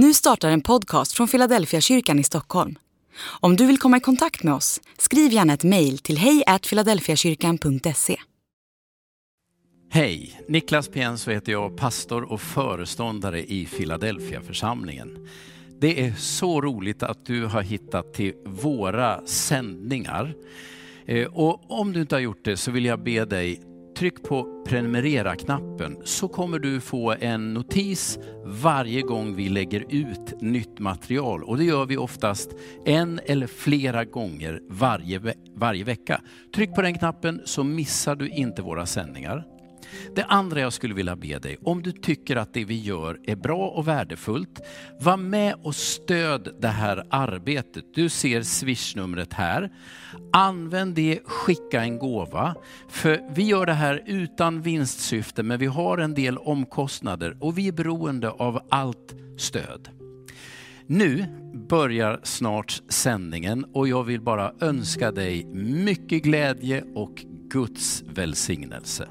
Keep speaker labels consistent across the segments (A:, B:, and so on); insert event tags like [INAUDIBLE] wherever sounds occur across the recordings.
A: Nu startar en podcast från Philadelphia kyrkan i Stockholm. Om du vill komma i kontakt med oss, skriv gärna ett mejl till hejfiladelfiakyrkan.se.
B: Hej! Niklas Pienso heter jag, pastor och föreståndare i Philadelphia församlingen. Det är så roligt att du har hittat till våra sändningar. Eh, och om du inte har gjort det så vill jag be dig, tryck på prenumerera-knappen så kommer du få en notis varje gång vi lägger ut nytt material. Och det gör vi oftast en eller flera gånger varje, ve- varje vecka. Tryck på den knappen så missar du inte våra sändningar. Det andra jag skulle vilja be dig, om du tycker att det vi gör är bra och värdefullt, var med och stöd det här arbetet. Du ser swishnumret här. Använd det, skicka en gåva. För vi gör det här utan vinstsyfte, men vi har en del omkostnader och vi är beroende av allt stöd. Nu börjar snart sändningen och jag vill bara önska dig mycket glädje och Guds välsignelse.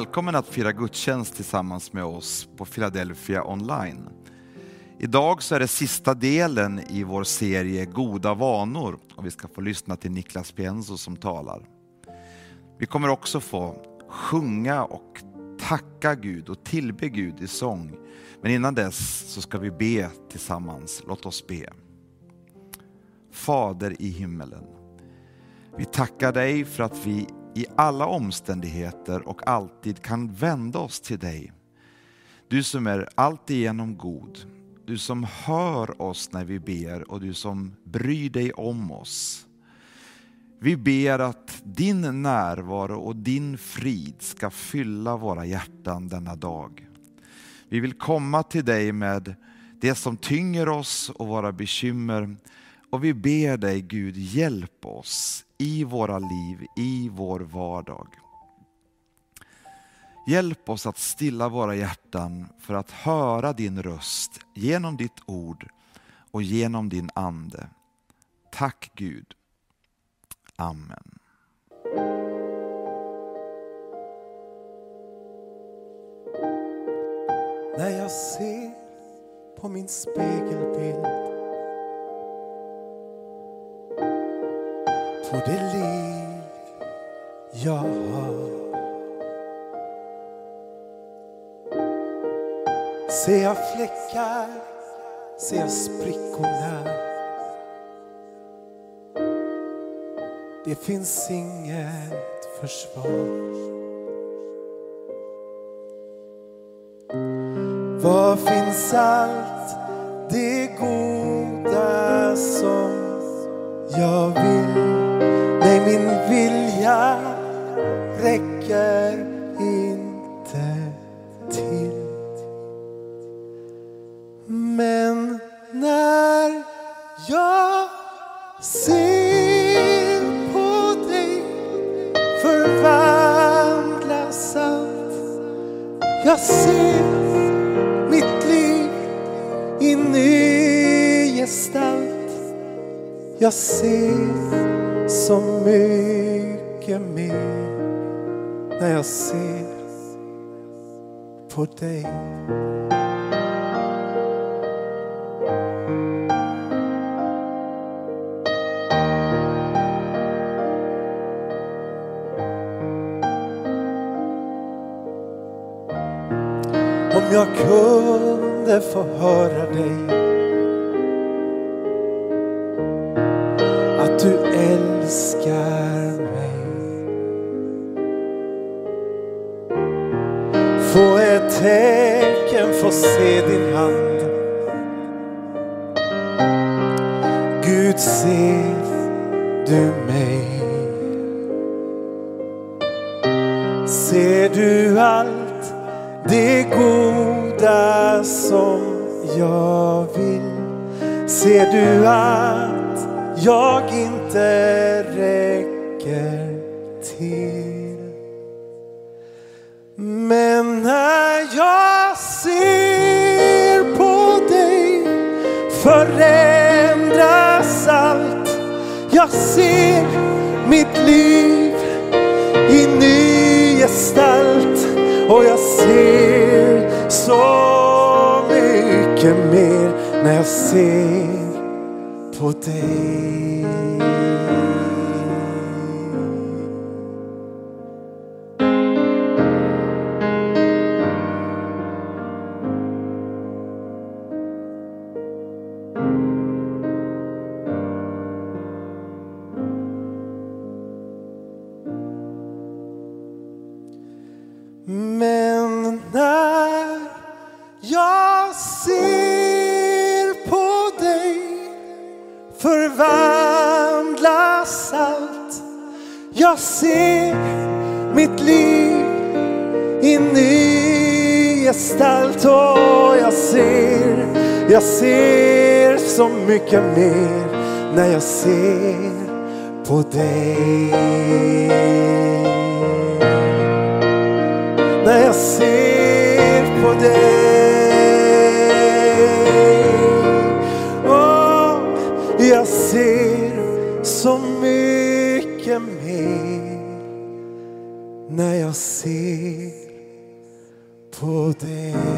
C: Välkommen att fira gudstjänst tillsammans med oss på Philadelphia online. Idag så är det sista delen i vår serie Goda vanor och vi ska få lyssna till Niklas Pienso som talar. Vi kommer också få sjunga och tacka Gud och tillbe Gud i sång. Men innan dess så ska vi be tillsammans. Låt oss be. Fader i himmelen. Vi tackar dig för att vi i alla omständigheter och alltid kan vända oss till dig. Du som är alltigenom god, du som hör oss när vi ber och du som bryr dig om oss. Vi ber att din närvaro och din frid ska fylla våra hjärtan denna dag. Vi vill komma till dig med det som tynger oss och våra bekymmer och vi ber dig Gud, hjälp oss i våra liv, i vår vardag. Hjälp oss att stilla våra hjärtan för att höra din röst genom ditt ord och genom din ande. Tack Gud. Amen.
D: När jag ser på min spegelbild På det liv jag har. Ser jag fläckar, ser jag sprickorna. Det finns inget försvar. Var finns allt det goda som jag vill? Jag ser så mycket mer när jag ser på dig. Om jag kunde få höra dig se din hand Gud ser du mig Ser du allt det goda som jag vill? Ser du att jag inte räcker till? Men när jag ser förändras allt. Jag ser mitt liv i ny gestalt och jag ser så mycket mer när jag ser på dig. Jag ser mitt liv i ny gestalt och jag ser, jag ser så mycket mer när jag ser på dig när jag ser på dig. Dig.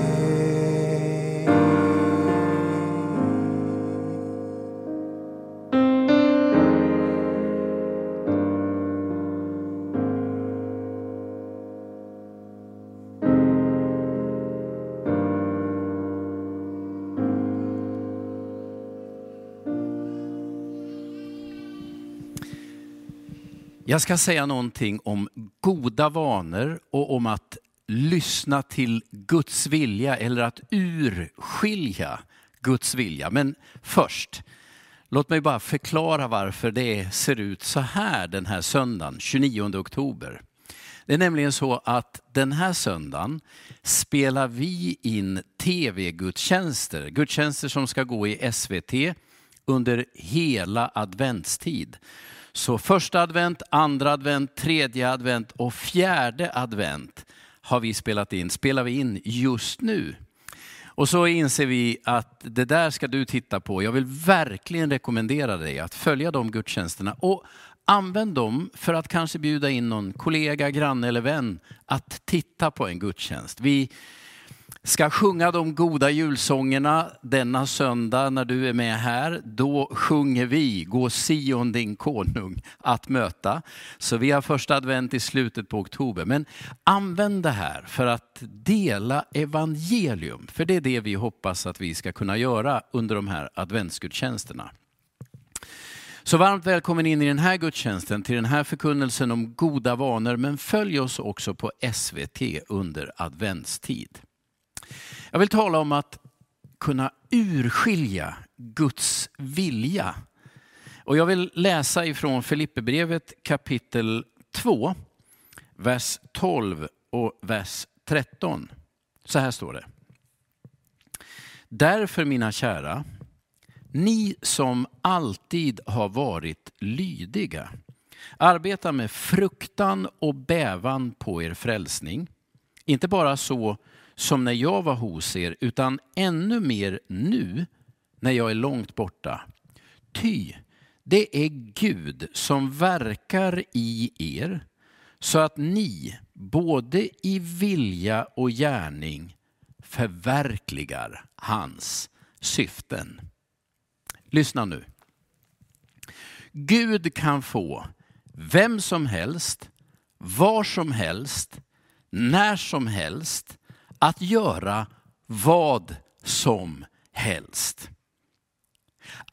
B: Jag ska säga någonting om goda vanor och om att lyssna till Guds vilja eller att urskilja Guds vilja. Men först, låt mig bara förklara varför det ser ut så här den här söndagen, 29 oktober. Det är nämligen så att den här söndagen spelar vi in tv-gudstjänster, gudstjänster som ska gå i SVT under hela adventstid. Så första advent, andra advent, tredje advent och fjärde advent har vi spelat in, spelar vi in just nu. Och så inser vi att det där ska du titta på. Jag vill verkligen rekommendera dig att följa de gudstjänsterna och använd dem för att kanske bjuda in någon kollega, granne eller vän att titta på en gudstjänst. Vi ska sjunga de goda julsångerna denna söndag när du är med här. Då sjunger vi Gå Sion din konung att möta. Så vi har första advent i slutet på oktober. Men använd det här för att dela evangelium. För det är det vi hoppas att vi ska kunna göra under de här adventsgudstjänsterna. Så varmt välkommen in i den här gudstjänsten, till den här förkunnelsen om goda vanor. Men följ oss också på SVT under adventstid. Jag vill tala om att kunna urskilja Guds vilja. Och jag vill läsa ifrån Filipperbrevet kapitel 2, vers 12 och vers 13. Så här står det. Därför mina kära, ni som alltid har varit lydiga, arbeta med fruktan och bävan på er frälsning. Inte bara så som när jag var hos er, utan ännu mer nu när jag är långt borta. Ty det är Gud som verkar i er så att ni både i vilja och gärning förverkligar hans syften. Lyssna nu. Gud kan få vem som helst, var som helst, när som helst att göra vad som helst.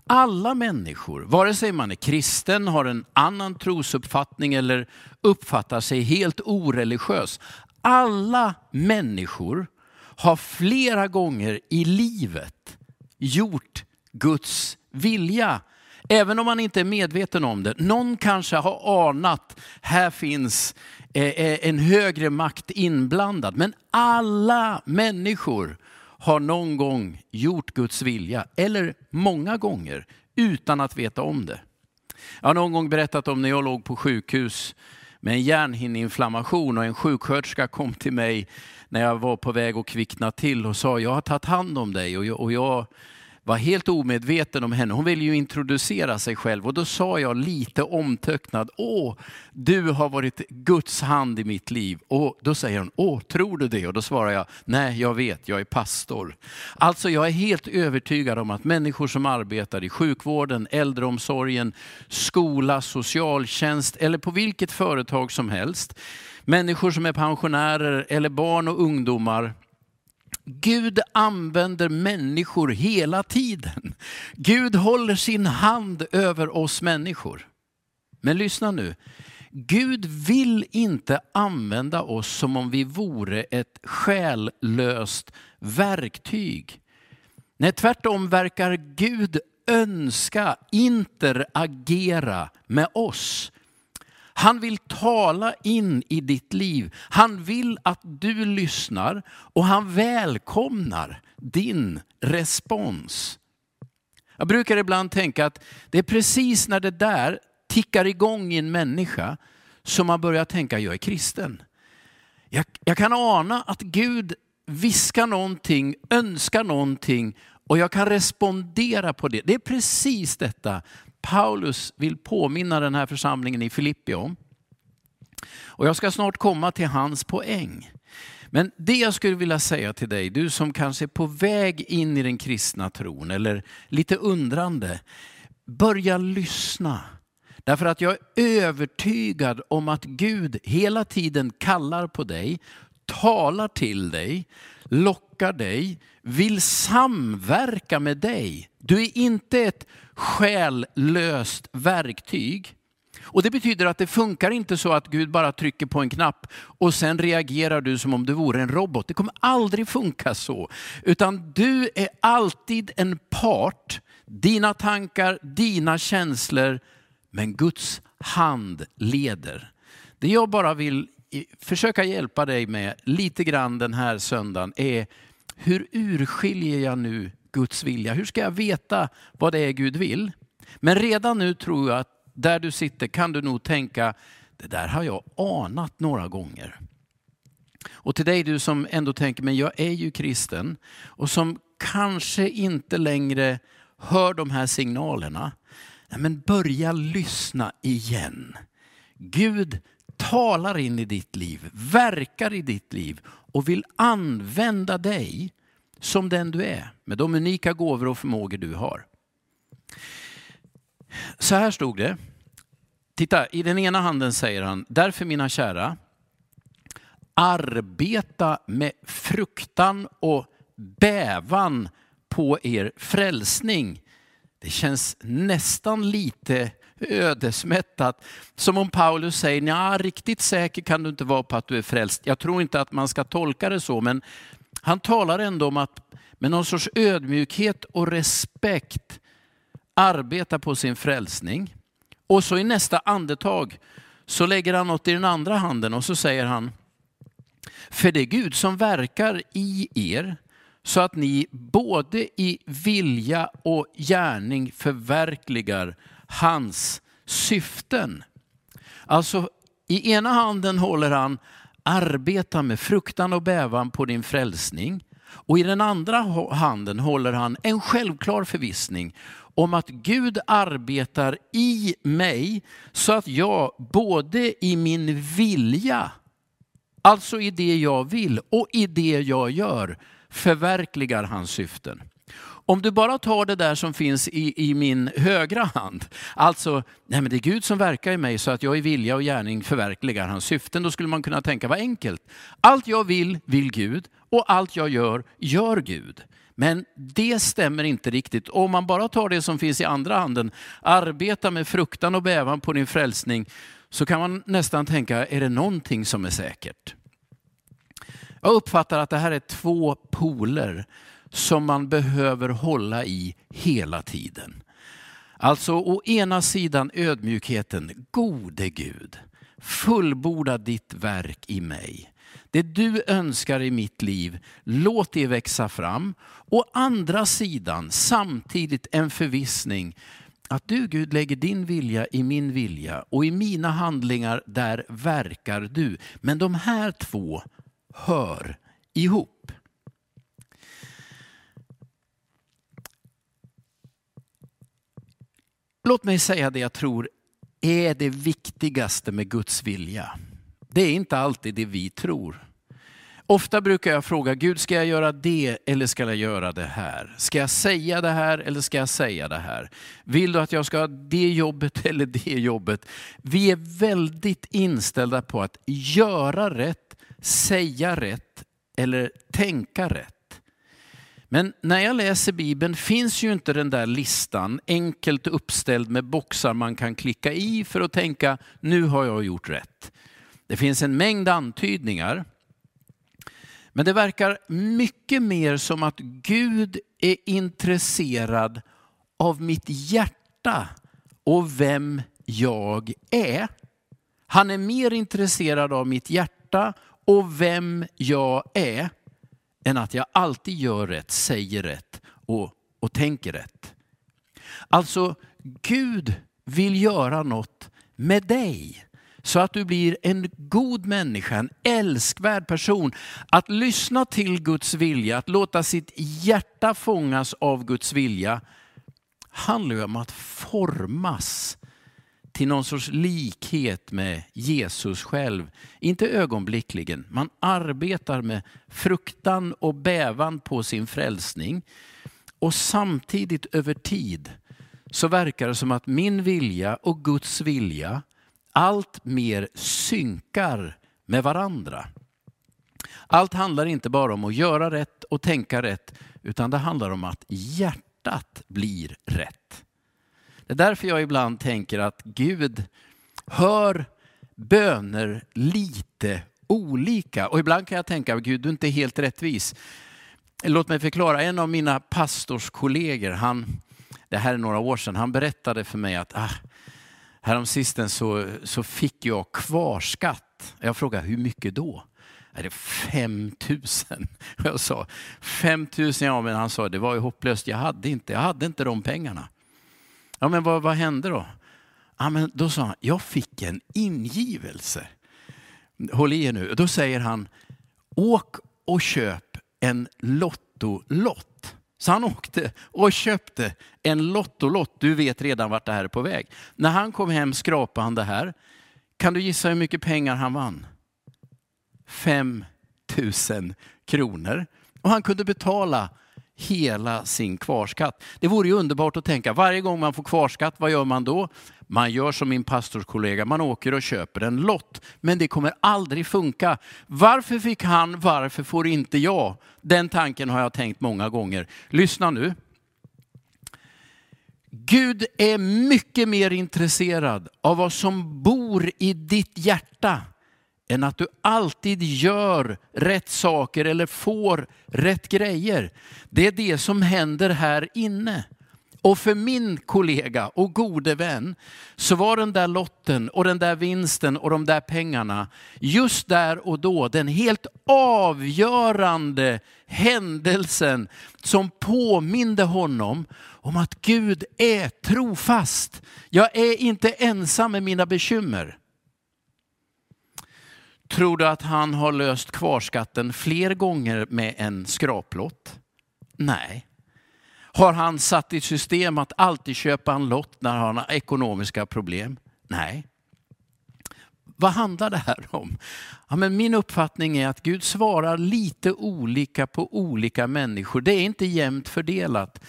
B: Alla människor, vare sig man är kristen, har en annan trosuppfattning eller uppfattar sig helt oreligiös. Alla människor har flera gånger i livet gjort Guds vilja. Även om man inte är medveten om det. Någon kanske har anat, här finns eh, eh, en högre makt inblandad. Men alla människor har någon gång gjort Guds vilja, eller många gånger, utan att veta om det. Jag har någon gång berättat om när jag låg på sjukhus med en hjärnhinneinflammation och en sjuksköterska kom till mig när jag var på väg att kvickna till och sa, jag har tagit hand om dig och jag, och jag var helt omedveten om henne. Hon ville ju introducera sig själv och då sa jag lite omtöcknad, åh, du har varit Guds hand i mitt liv. Och då säger hon, åh, tror du det? Och då svarar jag, nej, jag vet, jag är pastor. Alltså jag är helt övertygad om att människor som arbetar i sjukvården, äldreomsorgen, skola, socialtjänst eller på vilket företag som helst, människor som är pensionärer eller barn och ungdomar, Gud använder människor hela tiden. Gud håller sin hand över oss människor. Men lyssna nu. Gud vill inte använda oss som om vi vore ett själlöst verktyg. Nej, tvärtom verkar Gud önska interagera med oss. Han vill tala in i ditt liv. Han vill att du lyssnar och han välkomnar din respons. Jag brukar ibland tänka att det är precis när det där tickar igång i en människa som man börjar tänka, jag är kristen. Jag, jag kan ana att Gud viskar någonting, önskar någonting och jag kan respondera på det. Det är precis detta Paulus vill påminna den här församlingen i Filippi om. Och jag ska snart komma till hans poäng. Men det jag skulle vilja säga till dig, du som kanske är på väg in i den kristna tron eller lite undrande, börja lyssna. Därför att jag är övertygad om att Gud hela tiden kallar på dig, talar till dig, lockar dig, vill samverka med dig. Du är inte ett själlöst verktyg. Och det betyder att det funkar inte så att Gud bara trycker på en knapp och sen reagerar du som om du vore en robot. Det kommer aldrig funka så. Utan du är alltid en part, dina tankar, dina känslor, men Guds hand leder. Det jag bara vill försöka hjälpa dig med lite grann den här söndagen är hur urskiljer jag nu Guds vilja? Hur ska jag veta vad det är Gud vill? Men redan nu tror jag att där du sitter kan du nog tänka, det där har jag anat några gånger. Och till dig du som ändå tänker, men jag är ju kristen och som kanske inte längre hör de här signalerna. Men börja lyssna igen. Gud talar in i ditt liv, verkar i ditt liv och vill använda dig som den du är med de unika gåvor och förmågor du har. Så här stod det. Titta, i den ena handen säger han, därför mina kära, arbeta med fruktan och bävan på er frälsning. Det känns nästan lite ödesmättat. Som om Paulus säger, ja riktigt säker kan du inte vara på att du är frälst. Jag tror inte att man ska tolka det så, men han talar ändå om att med någon sorts ödmjukhet och respekt arbeta på sin frälsning. Och så i nästa andetag så lägger han något i den andra handen och så säger han, för det är Gud som verkar i er så att ni både i vilja och gärning förverkligar hans syften. Alltså i ena handen håller han arbeta med fruktan och bävan på din frälsning. Och i den andra handen håller han en självklar förvissning om att Gud arbetar i mig så att jag både i min vilja, alltså i det jag vill och i det jag gör, förverkligar hans syften. Om du bara tar det där som finns i, i min högra hand, alltså nej men det är Gud som verkar i mig så att jag i vilja och gärning förverkligar hans syften, då skulle man kunna tänka vad enkelt. Allt jag vill, vill Gud och allt jag gör, gör Gud. Men det stämmer inte riktigt. Om man bara tar det som finns i andra handen, arbeta med fruktan och bävan på din frälsning, så kan man nästan tänka, är det någonting som är säkert? Jag uppfattar att det här är två poler som man behöver hålla i hela tiden. Alltså å ena sidan ödmjukheten, gode Gud, fullborda ditt verk i mig. Det du önskar i mitt liv, låt det växa fram. Å andra sidan samtidigt en förvissning att du Gud lägger din vilja i min vilja och i mina handlingar där verkar du. Men de här två hör ihop. Låt mig säga det jag tror är det viktigaste med Guds vilja. Det är inte alltid det vi tror. Ofta brukar jag fråga Gud, ska jag göra det eller ska jag göra det här? Ska jag säga det här eller ska jag säga det här? Vill du att jag ska ha det jobbet [LAUGHS] eller det jobbet? Vi är väldigt inställda på att göra rätt, säga rätt eller tänka rätt. Men när jag läser Bibeln finns ju inte den där listan enkelt uppställd med boxar man kan klicka i för att tänka, nu har jag gjort rätt. Det finns en mängd antydningar. Men det verkar mycket mer som att Gud är intresserad av mitt hjärta och vem jag är. Han är mer intresserad av mitt hjärta och vem jag är än att jag alltid gör rätt, säger rätt och, och tänker rätt. Alltså, Gud vill göra något med dig så att du blir en god människa, en älskvärd person. Att lyssna till Guds vilja, att låta sitt hjärta fångas av Guds vilja handlar ju om att formas till någon sorts likhet med Jesus själv. Inte ögonblickligen. Man arbetar med fruktan och bävan på sin frälsning. Och samtidigt över tid så verkar det som att min vilja och Guds vilja allt mer synkar med varandra. Allt handlar inte bara om att göra rätt och tänka rätt, utan det handlar om att hjärtat blir rätt. Det är därför jag ibland tänker att Gud hör böner lite olika. Och ibland kan jag tänka att Gud, du är inte helt rättvis. Låt mig förklara, en av mina pastorskollegor, han, det här är några år sedan, han berättade för mig att ah, Häromsistens så, så fick jag kvarskatt. Jag frågade hur mycket då? Är det 5 000? [LAUGHS] Jag sa 5 000, ja men han sa det var ju hopplöst. Jag hade inte, jag hade inte de pengarna. Ja men vad, vad hände då? Ja, men då sa han, jag fick en ingivelse. Håll i er nu. Då säger han, åk och köp en lottolott. Så han åkte och köpte en lottolott. Du vet redan vart det här är på väg. När han kom hem skrapade han det här. Kan du gissa hur mycket pengar han vann? 5 000 kronor. Och han kunde betala hela sin kvarskatt. Det vore ju underbart att tänka, varje gång man får kvarskatt, vad gör man då? Man gör som min pastorskollega, man åker och köper en lott. Men det kommer aldrig funka. Varför fick han, varför får inte jag? Den tanken har jag tänkt många gånger. Lyssna nu. Gud är mycket mer intresserad av vad som bor i ditt hjärta än att du alltid gör rätt saker eller får rätt grejer. Det är det som händer här inne. Och för min kollega och gode vän så var den där lotten och den där vinsten och de där pengarna just där och då den helt avgörande händelsen som påminde honom om att Gud är trofast. Jag är inte ensam med mina bekymmer. Tror du att han har löst kvarskatten fler gånger med en skraplott? Nej. Har han satt i system att alltid köpa en lott när han har ekonomiska problem? Nej. Vad handlar det här om? Ja, men min uppfattning är att Gud svarar lite olika på olika människor. Det är inte jämnt fördelat.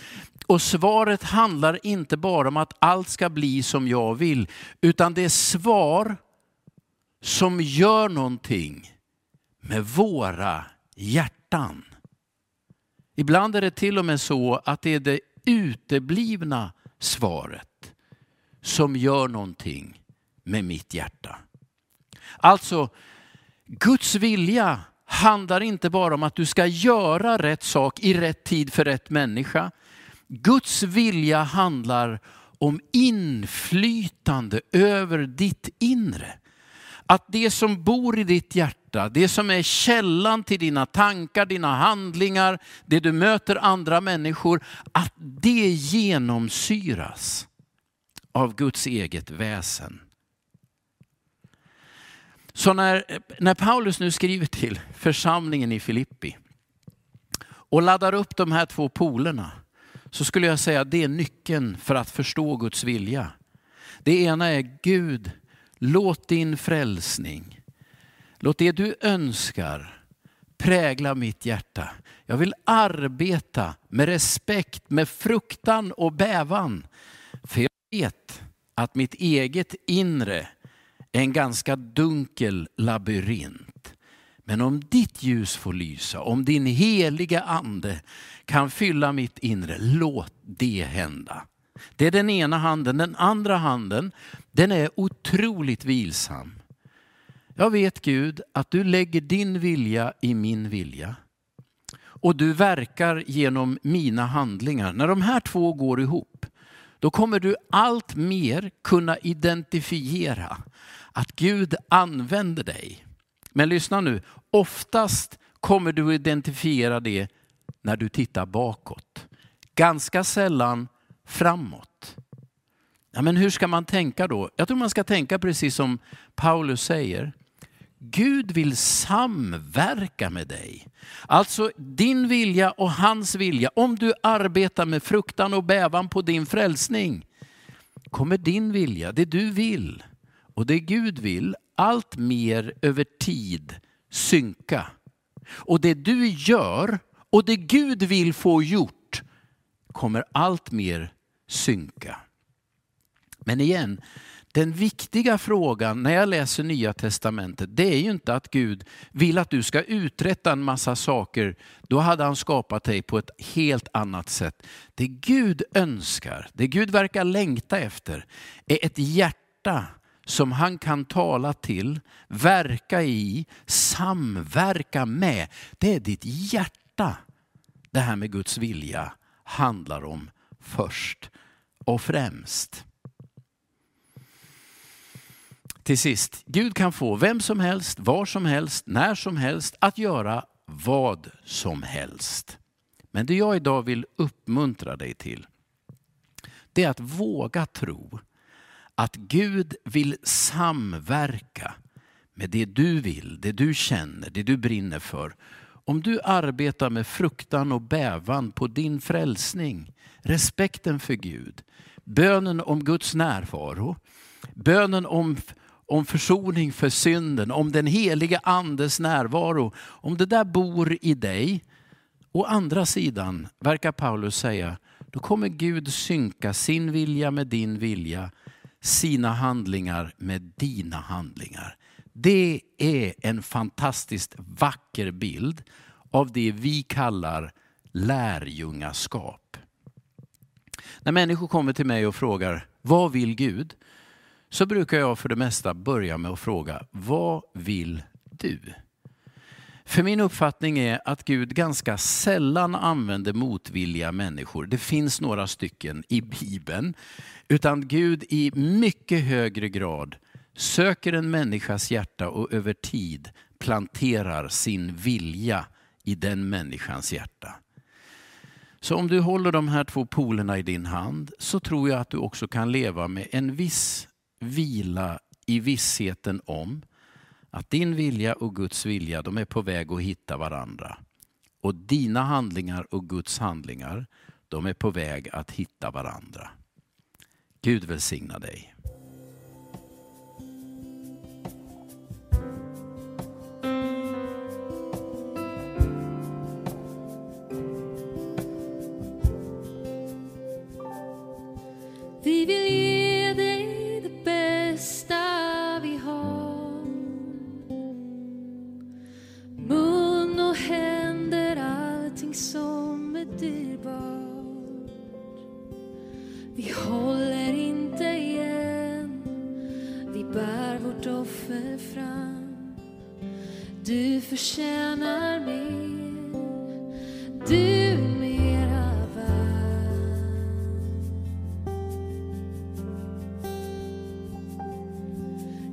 B: Och svaret handlar inte bara om att allt ska bli som jag vill, utan det är svar som gör någonting med våra hjärtan. Ibland är det till och med så att det är det uteblivna svaret som gör någonting med mitt hjärta. Alltså, Guds vilja handlar inte bara om att du ska göra rätt sak i rätt tid för rätt människa. Guds vilja handlar om inflytande över ditt inre att det som bor i ditt hjärta, det som är källan till dina tankar, dina handlingar, det du möter andra människor, att det genomsyras av Guds eget väsen. Så när, när Paulus nu skriver till församlingen i Filippi och laddar upp de här två polerna, så skulle jag säga att det är nyckeln för att förstå Guds vilja. Det ena är Gud, låt din frälsning, låt det du önskar prägla mitt hjärta. Jag vill arbeta med respekt, med fruktan och bävan. För jag vet att mitt eget inre är en ganska dunkel labyrint. Men om ditt ljus får lysa, om din heliga ande kan fylla mitt inre, låt det hända. Det är den ena handen. Den andra handen, den är otroligt vilsam. Jag vet Gud att du lägger din vilja i min vilja. Och du verkar genom mina handlingar. När de här två går ihop, då kommer du allt mer kunna identifiera att Gud använder dig. Men lyssna nu, oftast kommer du identifiera det när du tittar bakåt. Ganska sällan framåt. Ja, men hur ska man tänka då? Jag tror man ska tänka precis som Paulus säger. Gud vill samverka med dig. Alltså din vilja och hans vilja. Om du arbetar med fruktan och bävan på din frälsning kommer din vilja, det du vill och det Gud vill, allt mer över tid synka. Och det du gör och det Gud vill få gjort kommer allt mer synka. Men igen, den viktiga frågan när jag läser Nya Testamentet, det är ju inte att Gud vill att du ska uträtta en massa saker. Då hade han skapat dig på ett helt annat sätt. Det Gud önskar, det Gud verkar längta efter, är ett hjärta som han kan tala till, verka i, samverka med. Det är ditt hjärta det här med Guds vilja handlar om först och främst. Till sist, Gud kan få vem som helst, var som helst, när som helst att göra vad som helst. Men det jag idag vill uppmuntra dig till, det är att våga tro att Gud vill samverka med det du vill, det du känner, det du brinner för. Om du arbetar med fruktan och bävan på din frälsning, respekten för Gud, bönen om Guds närvaro, bönen om, om försoning för synden, om den heliga andes närvaro, om det där bor i dig. Å andra sidan verkar Paulus säga, då kommer Gud synka sin vilja med din vilja sina handlingar med dina handlingar. Det är en fantastiskt vacker bild av det vi kallar lärjungaskap. När människor kommer till mig och frågar, vad vill Gud? Så brukar jag för det mesta börja med att fråga, vad vill du? För min uppfattning är att Gud ganska sällan använder motvilliga människor. Det finns några stycken i Bibeln. Utan Gud i mycket högre grad söker en människas hjärta och över tid planterar sin vilja i den människans hjärta. Så om du håller de här två polerna i din hand så tror jag att du också kan leva med en viss vila i vissheten om att din vilja och Guds vilja de är på väg att hitta varandra. Och dina handlingar och Guds handlingar de är på väg att hitta varandra. Gud välsigna dig.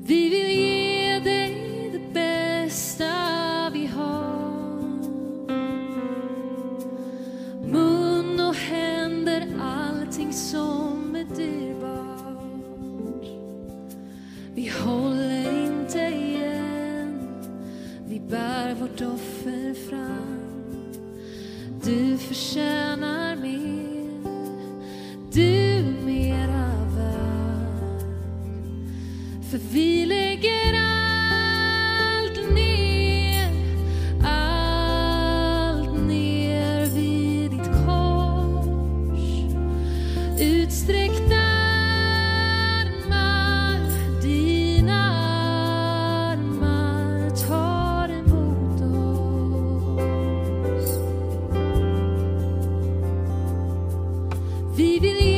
E: Vi Vi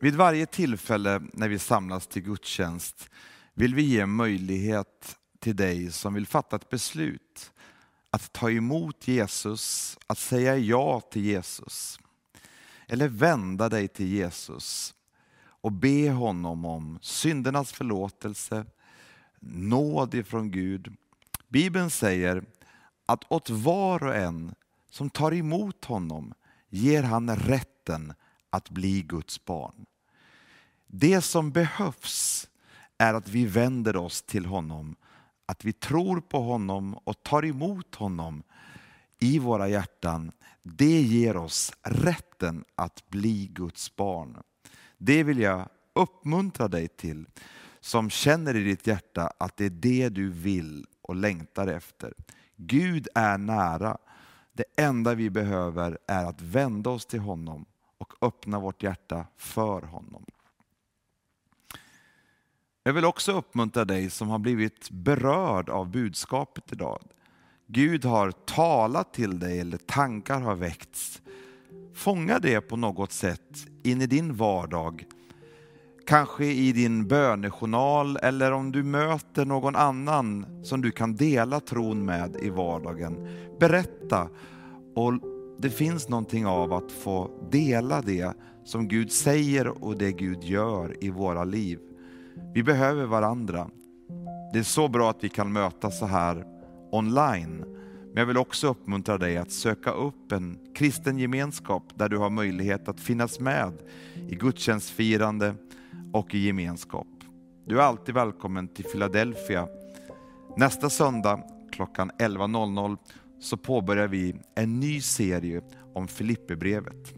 C: Vid varje tillfälle när vi samlas till gudstjänst vill vi ge möjlighet till dig som vill fatta ett beslut att ta emot Jesus, att säga ja till Jesus. Eller vända dig till Jesus och be honom om syndernas förlåtelse, nåd ifrån Gud. Bibeln säger att åt var och en som tar emot honom ger han rätten att bli Guds barn. Det som behövs är att vi vänder oss till honom, att vi tror på honom och tar emot honom i våra hjärtan. Det ger oss rätten att bli Guds barn. Det vill jag uppmuntra dig till som känner i ditt hjärta att det är det du vill och längtar efter. Gud är nära. Det enda vi behöver är att vända oss till honom och öppna vårt hjärta för honom. Jag vill också uppmuntra dig som har blivit berörd av budskapet idag. Gud har talat till dig eller tankar har väckts. Fånga det på något sätt in i din vardag. Kanske i din bönejournal eller om du möter någon annan som du kan dela tron med i vardagen. Berätta och det finns någonting av att få dela det som Gud säger och det Gud gör i våra liv. Vi behöver varandra. Det är så bra att vi kan mötas så här online. Men jag vill också uppmuntra dig att söka upp en kristen gemenskap där du har möjlighet att finnas med i gudstjänstfirande och i gemenskap. Du är alltid välkommen till Philadelphia. Nästa söndag klockan 11.00 så påbörjar vi en ny serie om Filipperbrevet.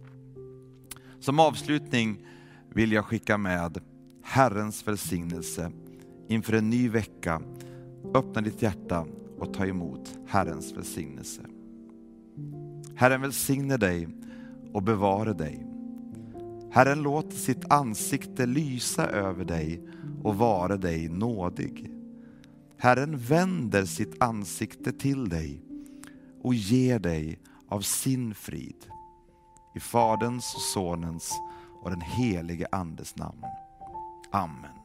C: Som avslutning vill jag skicka med Herrens välsignelse inför en ny vecka. Öppna ditt hjärta och ta emot Herrens välsignelse. Herren välsigne dig och bevare dig. Herren låter sitt ansikte lysa över dig och vara dig nådig. Herren vänder sitt ansikte till dig och ger dig av sin frid. I Faderns, och Sonens och den helige Andes namn. Amen.